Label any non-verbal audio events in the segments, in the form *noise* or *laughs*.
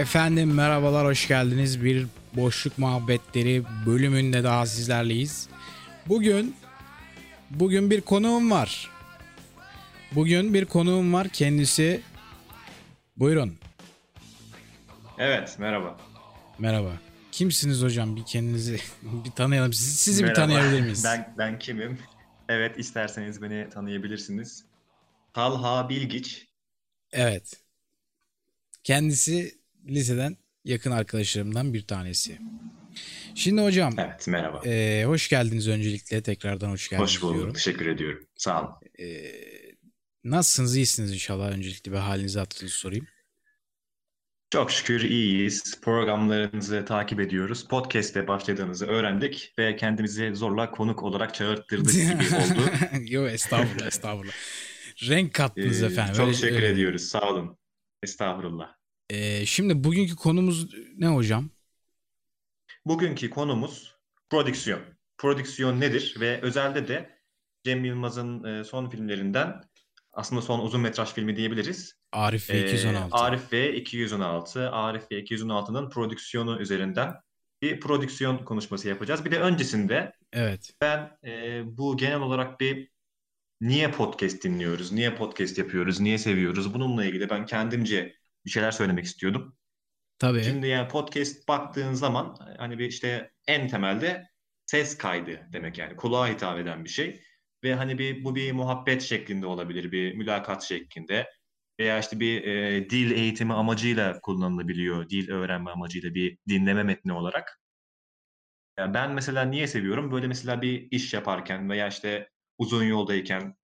Efendim merhabalar hoş geldiniz. Bir boşluk muhabbetleri bölümünde daha sizlerleyiz. Bugün bugün bir konuğum var. Bugün bir konuğum var. Kendisi buyurun. Evet, merhaba. Merhaba. Kimsiniz hocam? Bir kendinizi *laughs* bir tanıyalım. Sizi, sizi bir Merhaba. tanıyabilir miyiz? Ben ben kimim? Evet, isterseniz beni tanıyabilirsiniz. Talha Bilgiç. Evet. Kendisi liseden yakın arkadaşlarımdan bir tanesi. Şimdi hocam Evet, merhaba. e, hoş geldiniz öncelikle. Tekrardan hoş geldiniz Hoş bulduk. diyorum. Teşekkür ediyorum. Sağ olun. E, nasılsınız? İyisiniz inşallah. Öncelikle bir halinizi hatırınızı sorayım. Çok şükür iyiyiz. Programlarınızı takip ediyoruz. Podcast'e başladığınızı öğrendik ve kendimizi zorla konuk olarak çağırttırdık *laughs* gibi oldu. Yok estağfurullah estağfurullah. Renk kattınız Ee, efendim. Çok Öyle- teşekkür öyle. ediyoruz. Sağ olun. Estağfurullah. E, şimdi bugünkü konumuz ne hocam? Bugünkü konumuz prodüksiyon. Prodüksiyon nedir ve özelde de Cem Yılmaz'ın e, son filmlerinden aslında son uzun metraj filmi diyebiliriz. Arif ve Ee, 216. Arif ve 216. Arif ve 216'nın prodüksiyonu üzerinden bir prodüksiyon konuşması yapacağız. Bir de öncesinde Evet. ben e, bu genel olarak bir niye podcast dinliyoruz, niye podcast yapıyoruz, niye seviyoruz bununla ilgili ben kendimce bir şeyler söylemek istiyordum. Tabii. Şimdi yani podcast baktığın zaman hani bir işte en temelde ses kaydı demek yani kulağa hitap eden bir şey. Ve hani bir bu bir muhabbet şeklinde olabilir, bir mülakat şeklinde veya işte bir e, dil eğitimi amacıyla kullanılabiliyor, dil öğrenme amacıyla bir dinleme metni olarak. Yani ben mesela niye seviyorum? Böyle mesela bir iş yaparken veya işte uzun yoldayken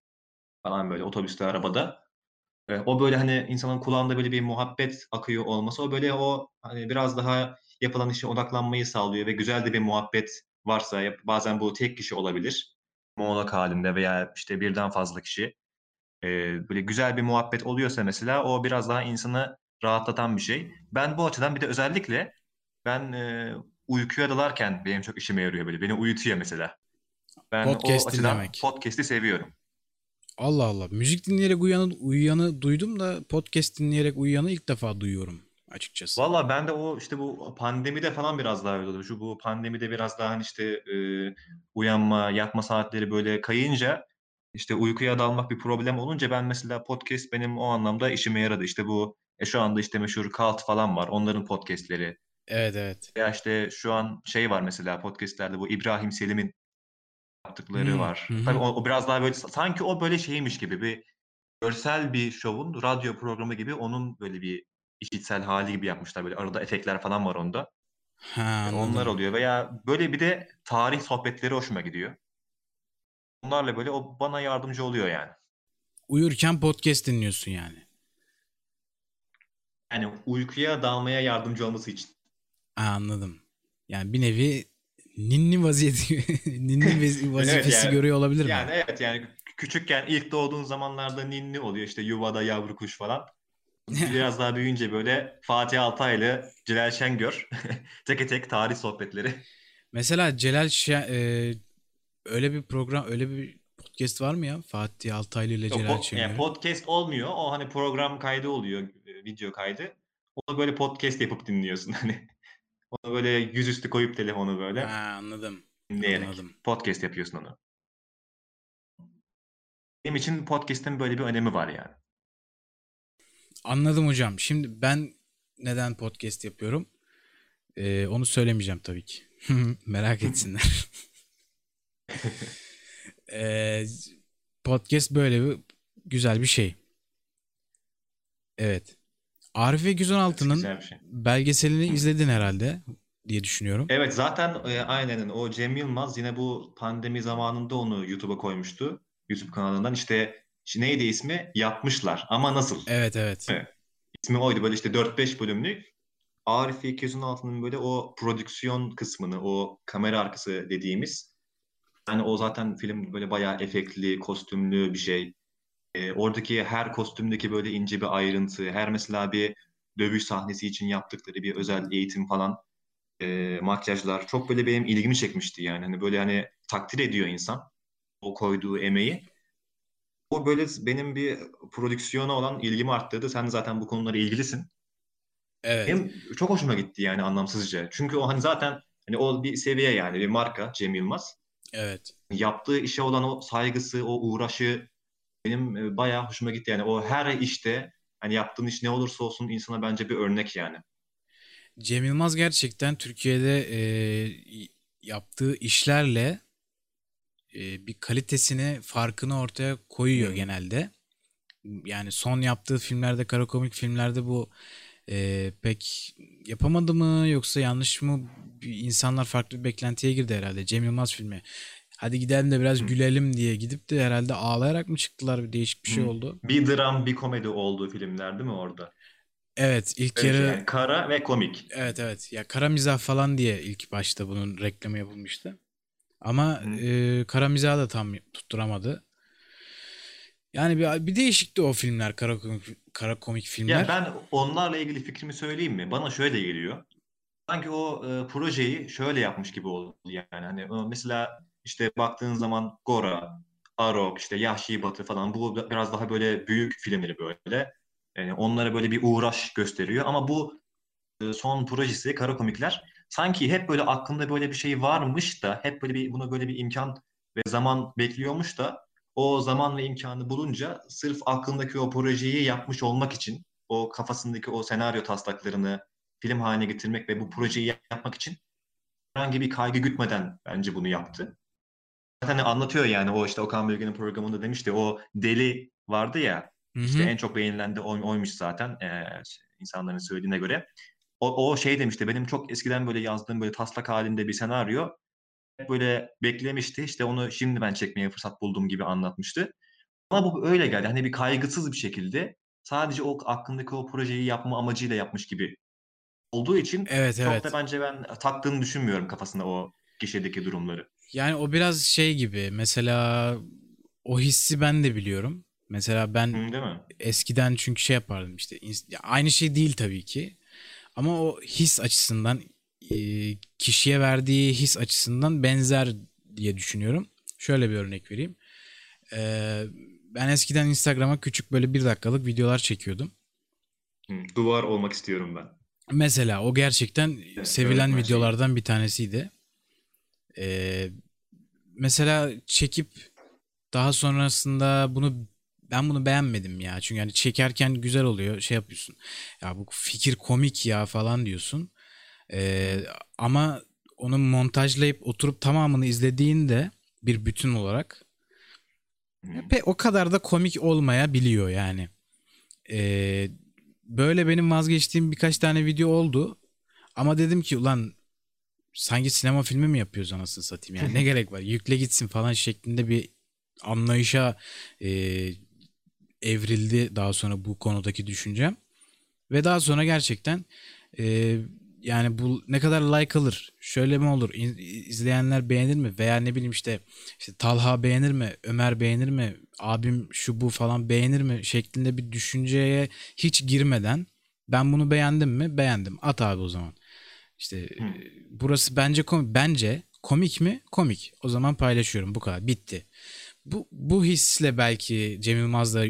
falan böyle otobüste, arabada e, o böyle hani insanın kulağında böyle bir muhabbet akıyor olması o böyle o hani biraz daha yapılan işe odaklanmayı sağlıyor ve güzel de bir muhabbet varsa bazen bu tek kişi olabilir. Monolog halinde veya işte birden fazla kişi. E, böyle güzel bir muhabbet oluyorsa mesela o biraz daha insanı rahatlatan bir şey. Ben bu açıdan bir de özellikle ben e, uykuya dalarken benim çok işime yarıyor böyle. Beni uyutuyor mesela. Ben Podcast o açıdan dinlemek. podcast'i seviyorum. Allah Allah. Müzik dinleyerek uyanı, uyuyanı duydum da podcast dinleyerek uyuyanı ilk defa duyuyorum açıkçası. Valla ben de o işte bu pandemide falan biraz daha öyle oldu. Şu bu pandemide biraz daha hani işte e, uyanma, yatma saatleri böyle kayınca işte uykuya dalmak bir problem olunca ben mesela podcast benim o anlamda işime yaradı. İşte bu e, şu anda işte meşhur Kalt falan var. Onların podcastleri. Evet evet. Veya işte şu an şey var mesela podcastlerde bu İbrahim Selim'in yaptıkları Hmm, var. hı. Tabii o, o biraz daha böyle sanki o böyle şeymiş gibi bir görsel bir şovun radyo programı gibi onun böyle bir işitsel hali gibi yapmışlar. Böyle arada efektler falan var onda. Ha, anladım. Onlar oluyor veya böyle bir de tarih sohbetleri hoşuma gidiyor. Onlarla böyle o bana yardımcı oluyor yani. Uyurken podcast dinliyorsun yani. Yani uykuya dalmaya yardımcı olması için. Ha, anladım. Yani bir nevi ninni vaziyeti *laughs* ninni *laughs* vazifesi yani- görüyor olabilir mi? Yani evet yani küçükken ilk doğduğun zamanlarda ninni oluyor işte yuvada yavru kuş falan. *laughs* Biraz daha büyüyünce böyle Fatih Altaylı, Celal Şengör tek tek tarih sohbetleri. Mesela Celal Şen- e, öyle bir program öyle bir podcast var mı ya? Fatih Altaylı ile Yok, Celal Şengör. yani podcast olmuyor. O hani program kaydı oluyor, video kaydı. Onu böyle podcast yapıp dinliyorsun hani. Onu böyle yüzüstü koyup telefonu böyle Ha, anladım. dinleyerek Anladım. podcast yapıyorsun onu. Benim için podcast'in böyle bir önemi var yani. Anladım hocam. Şimdi ben neden podcast yapıyorum? Ee, onu söylemeyeceğim tabii ki. *laughs* Merak etsinler. *laughs* Ee, podcast böyle bir güzel bir şey. Evet. Arif ve 216'nın Güzel şey. belgeselini izledin herhalde diye düşünüyorum. Evet zaten e, aynen o Cem Yılmaz yine bu pandemi zamanında onu YouTube'a koymuştu. YouTube kanalından işte neydi ismi? Yapmışlar ama nasıl? Evet evet. Evet. İsmi oydu böyle işte 4-5 bölümlük. Arif 216'nın böyle o prodüksiyon kısmını, o kamera arkası dediğimiz yani o zaten film böyle bayağı efektli, kostümlü bir şey. E, oradaki her kostümdeki böyle ince bir ayrıntı, her mesela bir dövüş sahnesi için yaptıkları bir özel eğitim falan, e, makyajlar çok böyle benim ilgimi çekmişti yani. Hani böyle hani takdir ediyor insan o koyduğu emeği. O böyle benim bir prodüksiyona olan ilgimi arttırdı. Sen zaten bu konulara ilgilisin. Evet. Benim çok hoşuma gitti yani anlamsızca. Çünkü o hani zaten hani o bir seviye yani bir marka Cem Yılmaz. Evet. Yaptığı işe olan o saygısı, o uğraşı benim e, bayağı hoşuma gitti. Yani o her işte hani yaptığın iş ne olursa olsun insana bence bir örnek yani. Cem Yılmaz gerçekten Türkiye'de e, yaptığı işlerle e, bir kalitesini, farkını ortaya koyuyor Hmm. genelde. Yani son yaptığı filmlerde, kara komik filmlerde bu e, pek yapamadı mı yoksa yanlış mı? İnsanlar farklı bir beklentiye girdi herhalde. Cem Yılmaz filmi. Hadi gidelim de biraz gülelim diye gidip de herhalde ağlayarak mı çıktılar? Bir değişik bir şey oldu. Bir dram, bir komedi olduğu filmler değil mi orada? Evet, ilk bir şey yarı yani kara ve komik. Evet evet. Ya kara mizah falan diye ilk başta bunun reklamı yapılmıştı. Ama e, kara mizahı da tam tutturamadı. Yani bir, bir değişikti o filmler, kara komik, kara komik filmler. Ya ben onlarla ilgili fikrimi söyleyeyim mi? Bana şöyle geliyor. Sanki o e, projeyi şöyle yapmış gibi oldu yani. Hani mesela işte baktığın zaman Gora, Arok, işte Yahşi Batı falan bu biraz daha böyle büyük filmleri böyle. Yani onlara böyle bir uğraş gösteriyor. Ama bu e, son projesi Kara Komikler sanki hep böyle aklında böyle bir şey varmış da hep böyle bir buna böyle bir imkan ve zaman bekliyormuş da o zaman ve imkanı bulunca sırf aklındaki o projeyi yapmış olmak için o kafasındaki o senaryo taslaklarını film haline getirmek ve bu projeyi yapmak için herhangi bir kaygı gütmeden bence bunu yaptı. Zaten anlatıyor yani o işte Okan Bölge'nin programında demişti o deli vardı ya Hı hı. işte en çok beğenilen de oy- oymuş zaten eee, insanların söylediğine göre. O, o şey demişti benim çok eskiden böyle yazdığım böyle taslak halinde bir senaryo böyle beklemişti işte onu şimdi ben çekmeye fırsat buldum gibi anlatmıştı. Ama bu öyle geldi hani bir kaygısız bir şekilde sadece o aklındaki o projeyi yapma amacıyla yapmış gibi olduğu için Evet çok evet. da bence ben taktığını düşünmüyorum kafasına o gişedeki durumları. Yani o biraz şey gibi. Mesela o hissi ben de biliyorum. Mesela ben Hı, değil mi? eskiden çünkü şey yapardım işte. aynı şey değil tabii ki. Ama o his açısından e, kişiye verdiği his açısından benzer diye düşünüyorum. Şöyle bir örnek vereyim. Ee, ben eskiden Instagram'a küçük böyle bir dakikalık videolar çekiyordum. Duvar olmak istiyorum ben. Mesela o gerçekten Evet, sevilen videolardan bir tanesiydi. Ee, mesela çekip daha sonrasında bunu ben bunu beğenmedim ya. Çünkü yani çekerken güzel oluyor. Şey yapıyorsun. Ya bu fikir komik ya falan diyorsun. Ee, ama onu montajlayıp oturup tamamını izlediğinde bir bütün olarak Hı. pe o kadar da komik olmayabiliyor yani. Ee, böyle benim vazgeçtiğim birkaç tane video oldu. Ama dedim ki ulan sanki sinema filmi mi yapıyoruz anasını satayım yani ne gerek var yükle gitsin falan şeklinde bir anlayışa e, evrildi daha sonra bu konudaki düşüncem. Ve daha sonra gerçekten e, yani bu ne kadar like alır, şöyle mi olur, izleyenler beğenir mi veya ne bileyim işte, işte Talha beğenir mi, Ömer beğenir mi, abim şu bu falan beğenir mi şeklinde bir düşünceye hiç girmeden ben bunu beğendim mi? Beğendim. At abi o zaman. İşte e, burası bence komik. Bence komik mi? Komik. O zaman paylaşıyorum. Bu kadar. Bitti. Bu, bu hisle belki Cem Yılmaz da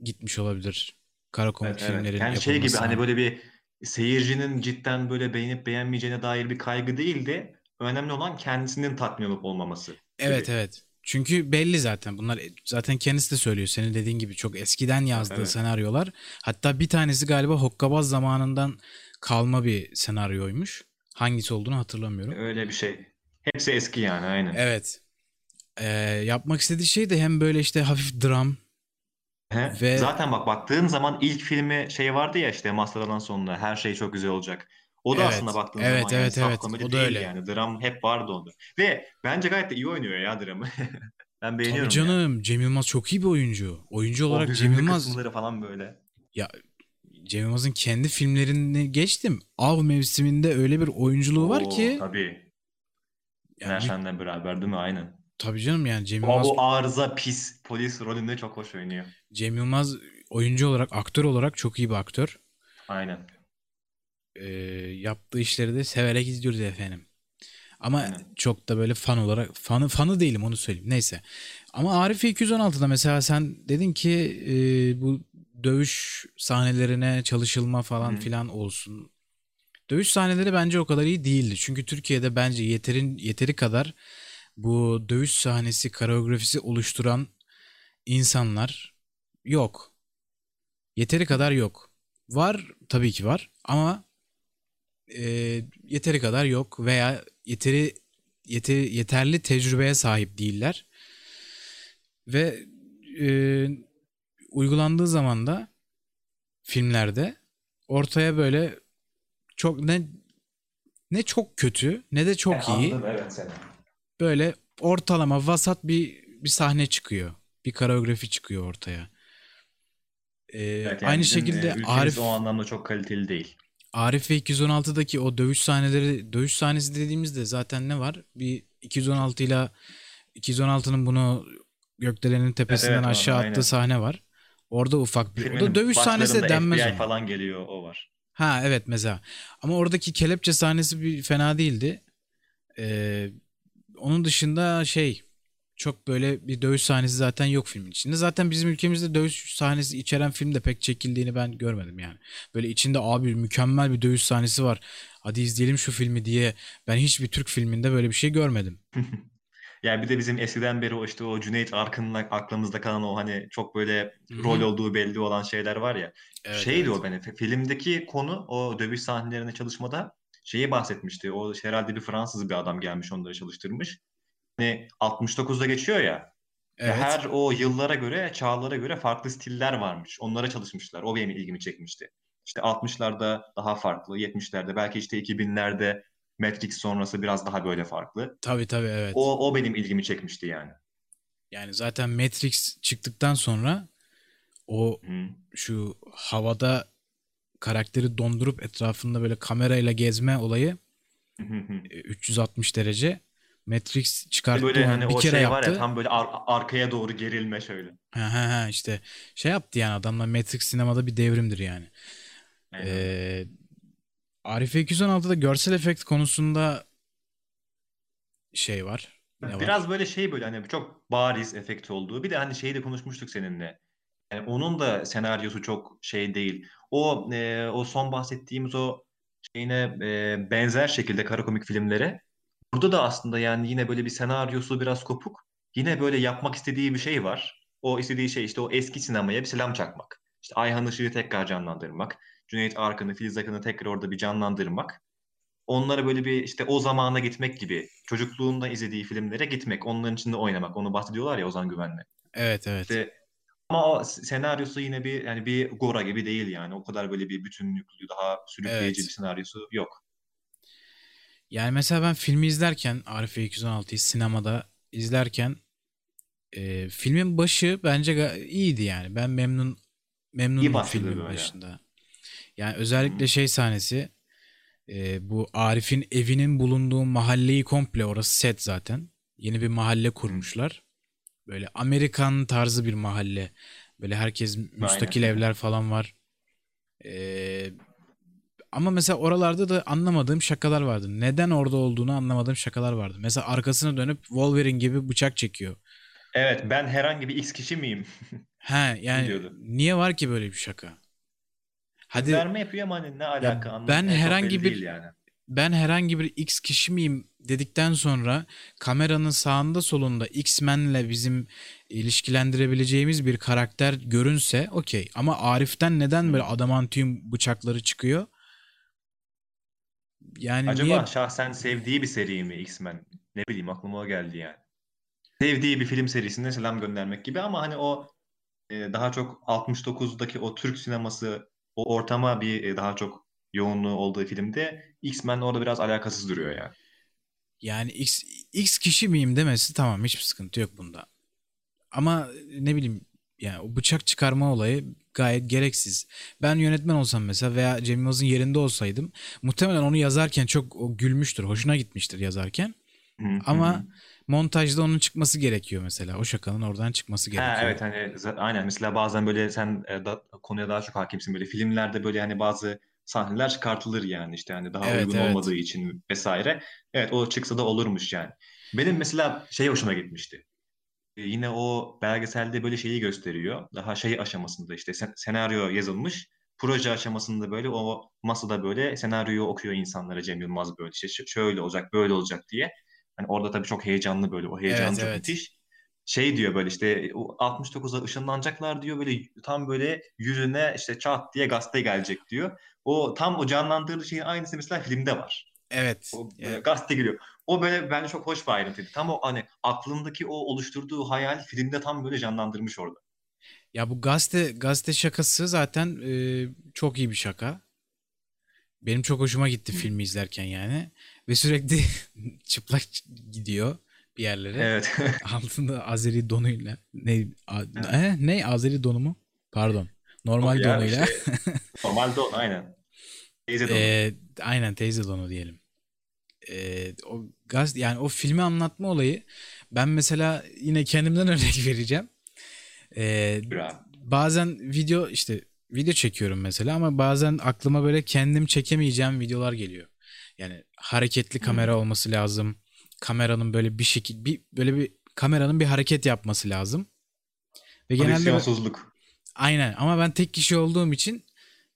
gitmiş olabilir. Kara komik Evet, evet. filmlerin Yani şey gibi hani böyle bir seyircinin cidden böyle beğenip beğenmeyeceğine dair bir kaygı değil de önemli olan kendisinin tatmin olup olmaması Evet gibi. evet. Çünkü belli zaten. Bunlar zaten kendisi de söylüyor. Senin dediğin gibi çok eskiden yazdığı Evet. senaryolar. Hatta bir tanesi galiba Hokkabaz zamanından kalma bir senaryoymuş. Hangisi olduğunu hatırlamıyorum. Öyle bir şey. Hepsi eski yani aynen. Evet. Ee, yapmak istediği şey de hem böyle işte hafif dram He. ve- Zaten bak baktığın zaman ilk filmi şey vardı ya işte Master'dan sonra her şey çok güzel olacak. O da Evet, aslında baktığın evet, zaman yani evet, saf evet. komedi O da değil öyle. yani. Dram hep vardı onda. Ve bence gayet de iyi oynuyor ya dramı. *laughs* ben Tabii beğeniyorum canım Cem Yılmaz çok iyi bir oyuncu. Oyuncu yani. O olarak Cem Yılmaz kısımları falan böyle. Cem Yılmaz'ın kendi filmlerini geçtim. Av mevsiminde öyle bir oyunculuğu var Oo, ki Tabii. yani Yani Şen'le beraber değil mi? Aynen. tabii canım yani Cem O, Yılmaz o arıza pis polis rolünde çok hoş oynuyor. Cem Yılmaz oyuncu olarak, aktör olarak çok iyi bir aktör. Aynen. Ee, yaptığı işleri de severek izliyoruz efendim. Ama Aynen. çok da böyle fan olarak fanı fanı değilim onu söyleyeyim. Neyse. Ama Arife 216'da mesela sen dedin ki e, bu dövüş sahnelerine çalışılma falan Hı. filan olsun. Dövüş sahneleri bence o kadar iyi değildi. Çünkü Türkiye'de bence yeterin yeteri kadar bu dövüş sahnesi, koreografisi oluşturan insanlar yok. Yeteri kadar yok. Var tabii ki var ama e, yeteri kadar yok veya yeteri yeteri yeterli tecrübeye sahip değiller. Ve e, uygulandığı zaman da filmlerde ortaya böyle çok ne ne çok kötü ne de çok E, iyi. anladım, evet seni. Böyle ortalama vasat bir bir sahne çıkıyor. Bir koreografi çıkıyor ortaya. Ee, Evet, yani aynı şekilde e, Arif o anlamda çok kaliteli değil. Arif ve 216'daki o dövüş sahneleri dövüş sahnesi dediğimizde zaten ne var? Bir 216 ile 216'nın bunu gökdelenin tepesinden evet, o- aşağı attığı aynen. sahne var. Orada ufak bir. O da Filmin dövüş sahnesi de denmez FBI ona. falan geliyor o var. Ha evet mesela. Ama oradaki kelepçe sahnesi bir fena değildi. Ee, onun dışında şey çok böyle bir dövüş sahnesi zaten yok filmin içinde. Zaten bizim ülkemizde dövüş sahnesi içeren film de pek çekildiğini ben görmedim yani. Böyle içinde abi mükemmel bir dövüş sahnesi var. Hadi izleyelim şu filmi diye ben hiçbir Türk filminde böyle bir şey görmedim. *laughs* Yani bir de bizim eskiden beri o işte o Cüneyt Arkın'la aklımızda kalan o hani çok böyle Hı hı. rol olduğu belli olan şeyler var ya. Evet, Şeydi evet. o beni. fi- Filmdeki konu o dövüş sahnelerine çalışmada şeyi bahsetmişti. O herhalde bir Fransız bir adam gelmiş onları çalıştırmış. Hani 69'da geçiyor ya. Ve Evet. her o yıllara göre, çağlara göre farklı stiller varmış. Onlara çalışmışlar. O benim ilgimi çekmişti. İşte 60'larda daha farklı, 70'lerde belki işte 2000'lerde Matrix sonrası biraz daha böyle farklı. Tabii tabii evet. O, o benim ilgimi çekmişti yani. Yani zaten Matrix çıktıktan sonra o Hı. şu havada karakteri dondurup etrafında böyle kamerayla gezme olayı Hı hı hı. e, 360 derece. Matrix çıkarttı böyle hani bir o kere şey var yaptı. ya tam böyle ar- arkaya doğru gerilme şöyle. Ha, ha, ha, işte şey yaptı yani adamlar Matrix sinemada bir devrimdir yani. Aynen. Ee, Arife 216'da görsel efekt konusunda şey var. Ne var? Biraz böyle şey böyle hani çok bariz efekt olduğu. Bir de hani şeyi de konuşmuştuk seninle. Yani onun da senaryosu çok şey değil. O e, o son bahsettiğimiz o şeyine e, benzer şekilde kara komik filmlere. Burada da aslında yani yine böyle bir senaryosu biraz kopuk. Yine böyle yapmak istediği bir şey var. O istediği şey işte o eski sinemaya bir selam çakmak. İşte Ayhan Işık'ı tekrar canlandırmak. Cüneyt Arkın'ı, Filiz Akın'ı tekrar orada bir canlandırmak. Onlara böyle bir işte o zamana gitmek gibi. Çocukluğunda izlediği filmlere gitmek. Onların içinde oynamak. Onu bahsediyorlar ya Ozan Güven'le. Evet evet. İşte ama o senaryosu yine bir yani bir Gora gibi değil yani. O kadar böyle bir bütünlüklü, daha sürükleyici Evet. bir senaryosu yok. Yani mesela ben filmi izlerken Arife 216'yı sinemada izlerken e, filmin başı bence iyiydi yani. Ben memnun memnunum İyi filmin başında. Yani özellikle şey sahnesi e, bu Arif'in evinin bulunduğu mahalleyi komple orası set zaten. Yeni bir mahalle kurmuşlar. Böyle Amerikan tarzı bir mahalle. Böyle herkes müstakil Aynen. evler falan var. Ee, ama mesela oralarda da anlamadığım şakalar vardı. Neden orada olduğunu anlamadığım şakalar vardı. Mesela arkasına dönüp Wolverine gibi bıçak çekiyor. Evet ben herhangi bir X kişi miyim? He *laughs* yani diyordu. niye var ki böyle bir şaka? Hadi Verme yapıyor ama hani ne alaka anlamadım. ben çok herhangi bir- yani. ben herhangi bir X kişi miyim dedikten sonra kameranın sağında solunda X-Men'le bizim ilişkilendirebileceğimiz bir karakter görünse okey. Ama Arif'ten neden böyle adamantium bıçakları çıkıyor? Yani Acaba niye şahsen sevdiği bir seri mi X-Men? Ne bileyim aklıma geldi yani. Sevdiği bir film serisine selam göndermek gibi ama hani o e, daha çok 69'daki o Türk sineması o ortama bir e, daha çok yoğunluğu olduğu filmde X-Men orada biraz alakasız duruyor yani. yani X, X kişi miyim demesi tamam hiçbir sıkıntı yok bunda. Ama ne bileyim yani o bıçak çıkarma olayı gayet gereksiz. Ben yönetmen olsam mesela veya Cem Yılmaz'ın yerinde olsaydım muhtemelen onu yazarken çok o gülmüştür, hoşuna gitmiştir yazarken. Ama montajda onun çıkması gerekiyor mesela. O şakanın oradan çıkması Ha, gerekiyor. evet hani aynen mesela bazen böyle sen e, da, konuya daha çok hakimsin böyle filmlerde böyle hani bazı sahneler çıkartılır yani işte hani daha Evet, uygun evet. olmadığı için vesaire. Evet o çıksa da olurmuş yani. Benim mesela şey hoşuma gitmişti. E, yine o belgeselde böyle şeyi gösteriyor. Daha şey aşamasında işte sen- senaryo yazılmış. proje aşamasında böyle o masada böyle senaryoyu okuyor insanlara Cem Yılmaz böyle işte şöyle olacak böyle olacak diye. Hani orada tabii çok heyecanlı böyle o heyecan Evet çok evet. müthiş. Şey diyor böyle işte o 69'a ışınlanacaklar diyor böyle tam böyle yüzüne işte çat diye gazete gelecek diyor. O tam o canlandırdığı şeyin aynısı mesela filmde var. Evet. O Evet. gazete geliyor. O böyle bence çok hoş bir ayrıntıydı. Tam o hani aklındaki o oluşturduğu hayal filmde tam böyle canlandırmış orada. Ya bu gazete gazete şakası zaten e, çok iyi bir şaka. Benim çok hoşuma gitti filmi izlerken yani. Ve sürekli *laughs* çıplak gidiyor bir yerlere. Evet. *laughs* Altında Azeri donuyla. Ne, a, e, ne Azeri donu mu? Pardon. Normal Ya donuyla. işte, *laughs* normal don aynen. Teyze donu. E, aynen teyze donu diyelim. E, o gaz yani o filmi anlatma olayı ben mesela yine kendimden örnek vereceğim. E, bazen video işte video çekiyorum mesela ama bazen aklıma böyle kendim çekemeyeceğim videolar geliyor. Yani hareketli kamera Hmm. olması lazım. Kameranın böyle bir şekil bir böyle bir kameranın bir hareket yapması lazım. Ve genelde aynen ama ben tek kişi olduğum için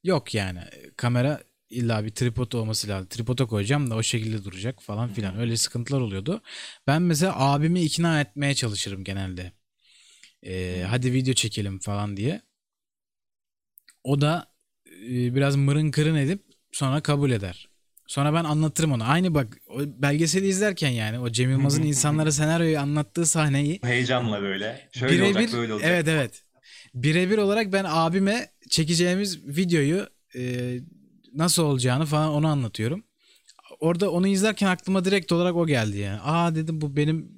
yok yani. Kamera illa bir tripod olması lazım. Tripoda koyacağım da o şekilde duracak falan filan. Öyle sıkıntılar oluyordu. Ben mesela abimi ikna etmeye çalışırım genelde. Ee, hadi video çekelim falan diye. O da e, biraz mırın kırın edip sonra kabul eder. Sonra ben anlatırım ona. Aynı bak o belgeseli izlerken yani o Cem Yılmaz'ın insanlara senaryoyu anlattığı sahneyi Heyecanla böyle. Şöyle birebir olacak böyle olacak. evet evet. Birebir olarak ben abime çekeceğimiz videoyu e, nasıl olacağını falan onu anlatıyorum. Orada onu izlerken aklıma direkt olarak o geldi yani. Aa dedim bu benim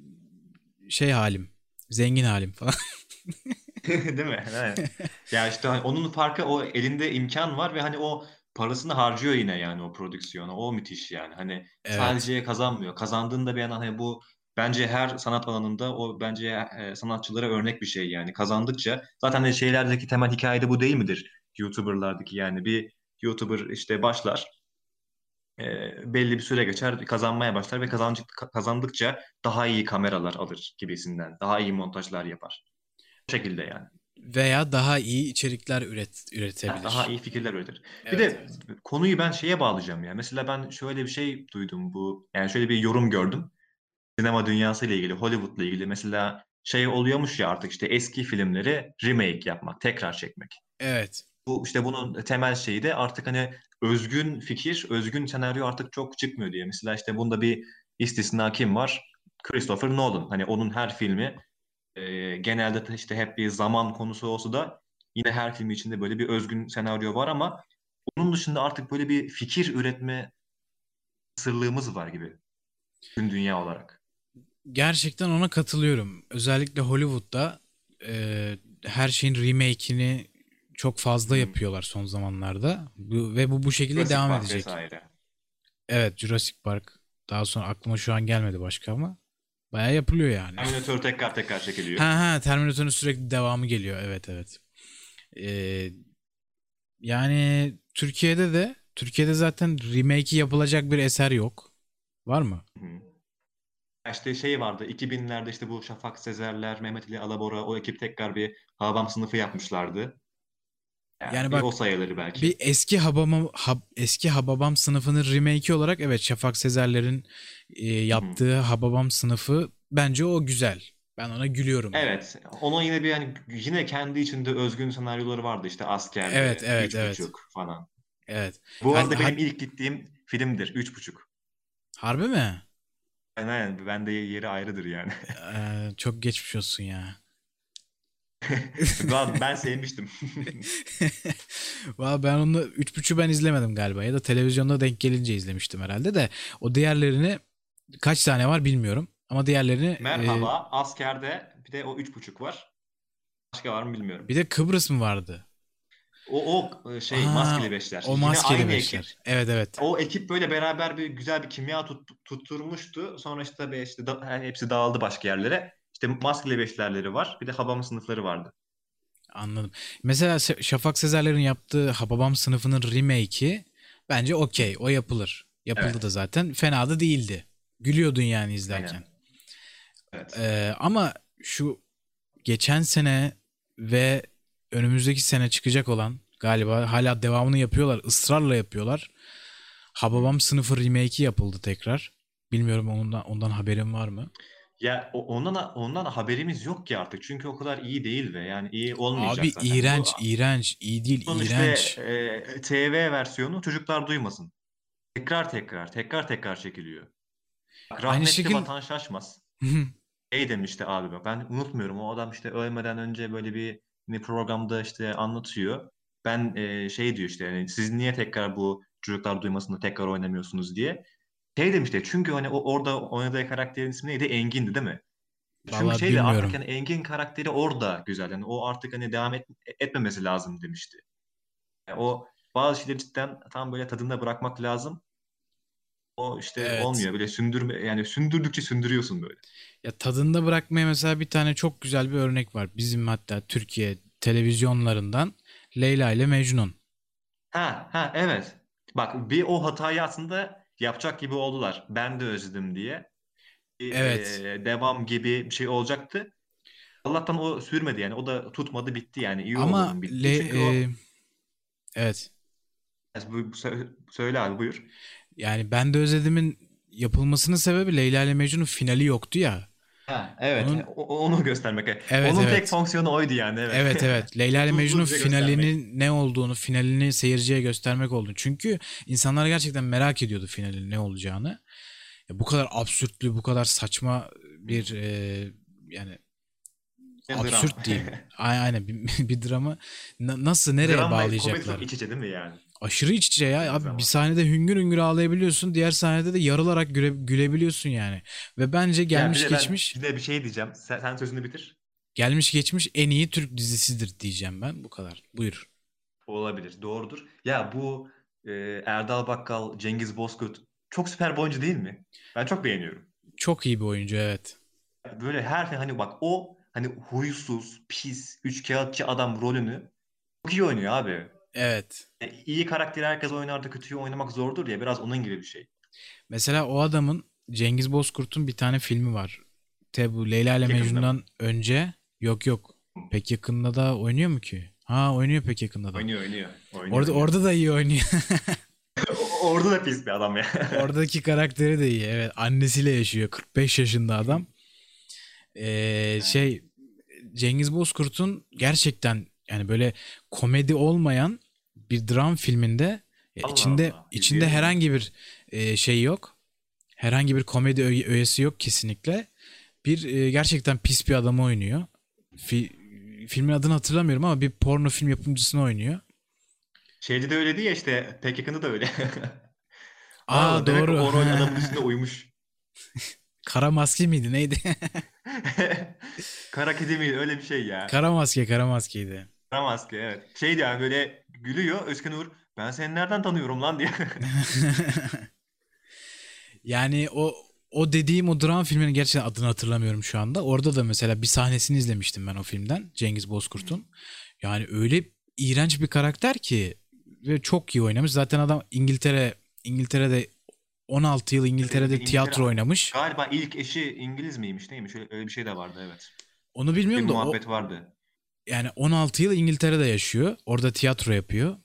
şey halim. Zengin halim falan. *laughs* *laughs* Değil mi? Evet. Ya işte hani onun farkı o elinde imkan var ve hani o parasını harcıyor yine yani o prodüksiyona. O müthiş yani. Hani Evet. sadece kazanmıyor. Kazandığında bir yandan hani bu bence her sanat alanında o bence e, sanatçılara örnek bir şey yani. Kazandıkça zaten de şeylerdeki temel hikayede bu değil midir? YouTuber'lardaki yani bir YouTuber işte başlar e, belli bir süre geçer kazanmaya başlar ve kazancı, kazandıkça daha iyi kameralar alır gibisinden. Daha iyi montajlar yapar. Bu şekilde yani. Veya daha iyi içerikler üret üretebilir. daha iyi fikirler üretir. Bir Evet, de evet. konuyu ben şeye bağlayacağım ya. Mesela ben şöyle bir şey duydum bu. Yani şöyle bir yorum gördüm. Sinema dünyası ile ilgili, Hollywood'la ilgili. Mesela şey oluyormuş ya artık işte eski filmleri remake yapmak, tekrar çekmek. Evet. Bu işte bunun temel şeyi de artık hani özgün fikir, özgün senaryo artık çok çıkmıyor diye. Mesela işte bunda bir istisna kim var? Christopher Nolan. Hani onun her filmi e, genelde de işte hep bir zaman konusu olsa da yine her filmi içinde böyle bir özgün senaryo var ama onun dışında artık böyle bir fikir üretme sırlığımız var gibi. Tüm dünya olarak. Gerçekten ona katılıyorum. Özellikle Hollywood'da e, her şeyin remake'ini çok fazla yapıyorlar son zamanlarda. Bu, ve bu bu şekilde Jurassic devam Park edecek. vesaire. Evet, Jurassic Park. Daha sonra aklıma şu an gelmedi başka ama bayağı yapılıyor yani. Terminator tekrar tekrar çekiliyor. Ha ha Terminator'un sürekli devamı geliyor. Evet evet. Ee, yani Türkiye'de de Türkiye'de zaten remake'i yapılacak bir eser yok. Var mı? Hı. İşte şey vardı 2000'lerde işte bu Şafak Sezerler, Mehmet Ali Alabora o ekip tekrar bir Hababam sınıfı yapmışlardı. Yani, Yani bak, o sayılır belki. Bir eski Hababam Hab- eski Hababam sınıfının remake'i olarak evet Şafak Sezerler'in e, yaptığı Hababam sınıfı bence o güzel. Ben ona gülüyorum. yani. Evet. Onun yine bir hani yine kendi içinde özgün senaryoları vardı işte askerde, Evet, evet, üç evet. buçuk falan. Evet. Bu Hani- arada benim hani- ilk gittiğim filmdir. Üç buçuk. Harbi mi? Yani, yani bende yeri ayrıdır yani. Ee, çok geçmiş olsun ya. *laughs* Ben, ben sevmiştim. *laughs* Valla ben onu 3.5'ü ben izlemedim galiba ya da televizyonda denk gelince izlemiştim herhalde de o diğerlerini kaç tane var bilmiyorum ama diğerlerini e, Merhaba, askerde bir de o üç buçuk var. Başka var mı bilmiyorum. bir de Kıbrıs mı vardı? O, o şey Aa, maskeli beşler. O Yine maskeli aynı beşler. ekip. Evet evet. O ekip böyle beraber bir güzel bir kimya tut, tutturmuştu. Sonra işte tabii işte da, hepsi dağıldı başka yerlere. İşte maskeli beşlerleri var. Bir de Habamın sınıfları vardı. Anladım. Mesela Se- Şafak Sezerler'in yaptığı Hababam sınıfının remake'i bence okey. O yapılır. Yapıldı Evet. da zaten. Fena da değildi. Gülüyordun yani izlerken. Aynen. Evet. Ee, ama şu geçen sene ve önümüzdeki sene çıkacak olan Galiba hala devamını yapıyorlar. ısrarla yapıyorlar. Hababam sınıfı remake'i yapıldı tekrar. Bilmiyorum ondan, ondan haberin var mı? Ya o- ondan ondan haberimiz yok ki artık. Çünkü o kadar iyi değil ve yani iyi olmayacak Abi zaten. iğrenç, Bu- iğrenç, iyi değil, bunun iğrenç. e, TV versiyonu çocuklar duymasın. Tekrar tekrar, tekrar tekrar çekiliyor. Bak, Rahmetli şekil- Vatan Şaşmaz şey demişti abi bak ben unutmuyorum o adam işte ölmeden önce böyle bir programda işte anlatıyor. Ben e, şey diyor işte yani siz niye tekrar bu çocuklar duymasında tekrar oynamıyorsunuz diye. Şey demişti çünkü hani o orada oynadığı karakterin ismi neydi? Engin'di değil mi? Çünkü Vallahi şeyde artık bilmiyorum. hani Engin karakteri orada güzel. Yani o artık hani devam et, etmemesi lazım demişti. Yani o bazı şeyleri cidden tam böyle tadında bırakmak lazım. O işte Evet. olmuyor. Böyle sündürme yani sündürdükçe sündürüyorsun böyle. Ya tadında bırakmaya mesela bir tane çok güzel bir örnek var. Bizim hatta Türkiye televizyonlarından Leyla ile Mecnun. Ha, ha evet. Bak bir o hatayı aslında yapacak gibi oldular. Ben de özledim diye. Bir, Evet. e, devam gibi bir şey olacaktı. Allah'tan o sürmedi yani. O da tutmadı bitti yani. İyi oldu Ama onun bitti. Le- Çünkü o... e, evet. Söyle abi buyur. Yani ben de özledimin yapılmasının sebebi Leyla ile Mecnun'un finali yoktu ya. Ha, evet. Onun- onu göstermek. Evet, Onun evet. tek fonksiyonu oydu yani. Evet. Evet evet. *laughs* Leyla ile süre finalinin ne olduğunu, finalini seyirciye göstermek olduğunu. Çünkü insanlar gerçekten merak ediyordu finalin ne olacağını. Ya bu kadar absürtlü, bu kadar saçma bir e, yani absürt diyeyim. *laughs* Ay- Aynen bir, bir dramı na- nasıl nereye Drama, komedi bağlayacaklar? çok iç içe değil mi yani? Aşırı iç içe ya. Abi bir sahnede hüngür hüngür ağlayabiliyorsun. Diğer sahnede de yarılarak güle, gülebiliyorsun yani. Ve bence gelmiş Yani bir de ben- geçmiş bir de bir şey diyeceğim. Sen, sen sözünü bitir. gelmiş geçmiş en iyi Türk dizisidir diyeceğim ben. Bu kadar. Buyur. Olabilir. Doğrudur. Ya bu e, Erdal Bakkal, Cengiz Bozkurt çok süper bir oyuncu değil mi? Ben çok beğeniyorum. Çok iyi bir oyuncu evet. Böyle her şey hani bak o hani huysuz, pis, üçkağıtçı adam rolünü çok iyi oynuyor abi. Evet. E, iyi karakteri herkes oynar da kötüyü oynamak zordur ya biraz onun gibi bir şey. Mesela o adamın Cengiz Bozkurt'un bir tane filmi var. Tabi bu Leyla ile? Mecnun'dan önce yok yok. Pek yakında da oynuyor mu ki? Ha oynuyor pek yakında da. Oynuyor oynuyor. oynuyor Orada oynuyor. orada da iyi oynuyor. *laughs* Orada da pis bir adam ya. *laughs* Oradaki karakteri de iyi. Evet annesiyle yaşıyor. 45 yaşında adam. Ee, şey Cengiz Bozkurt'un gerçekten yani böyle komedi olmayan bir dram filminde ya Allah içinde Allah, içinde herhangi bir e, şey yok. Herhangi bir komedi öğe- öğesi yok kesinlikle. Bir e, gerçekten pis bir adamı oynuyor. Fi- filmin adını hatırlamıyorum ama bir porno film yapımcısını oynuyor. Şeyde de öyle değil ya işte pek yakında da öyle. *laughs* Aa, demek doğru. O rol *laughs* adamın üstüne uymuş. Kara maske miydi neydi? *laughs* Kara kedi mi öyle bir şey ya. kara maske kara maskeydi. Kara maske evet. Şey diyor yani böyle gülüyor Özkan Uğur ben seni nereden tanıyorum lan diye. *laughs* yani o o dediğim o dram filminin gerçekten adını hatırlamıyorum şu anda. Orada da mesela bir sahnesini izlemiştim ben o filmden. Cengiz Bozkurt'un. Yani öyle iğrenç bir karakter ki ve çok iyi oynamış. Zaten adam İngiltere İngiltere'de 16 yıl İngiltere'de İngiltere- tiyatro oynamış. Galiba ilk eşi İngiliz miymiş neymiş öyle, öyle bir şey de vardı evet. Onu Bir bilmiyorum da o, muhabbet vardı. Yani 16 yıl İngiltere'de yaşıyor. Orada tiyatro yapıyor.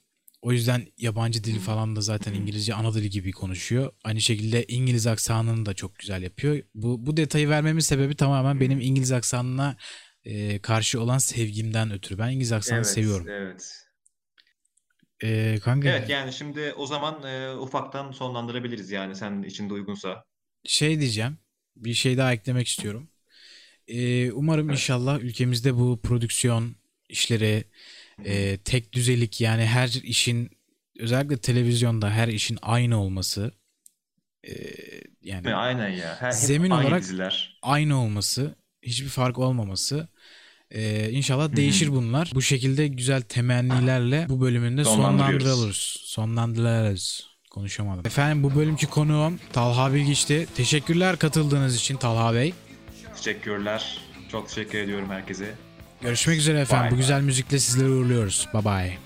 O yüzden yabancı dili falan da zaten İngilizce ana dili gibi konuşuyor. Aynı şekilde İngiliz aksanını da çok güzel yapıyor. Bu bu detayı vermemin sebebi tamamen benim İngiliz aksanına e, karşı olan sevgimden ötürü. Ben İngiliz aksanı Evet, seviyorum. Evet. E, kanka Evet yani şimdi o zaman e, ufaktan sonlandırabiliriz yani sen içinde uygunsa. şey diyeceğim. Bir şey daha eklemek istiyorum. E, umarım Evet. inşallah ülkemizde bu prodüksiyon işleri e, tek düzelik yani her işin özellikle televizyonda her işin aynı olması e, yani aynen ya. Her, Zemin aynı olarak- diziler. aynı olması hiçbir fark olmaması e, inşallah hı. değişir bunlar. Bu şekilde güzel temennilerle bu bölümünde sonlandırılırız. Sonlandırırız. Konuşamadım. Efendim bu bölümki konuğum Talha Bilgiç'ti. Teşekkürler katıldığınız için Talha Bey. Teşekkürler. Çok teşekkür ediyorum herkese. Görüşmek üzere efendim. Bye Bu güzel müzikle sizleri uğurluyoruz. Bye bye.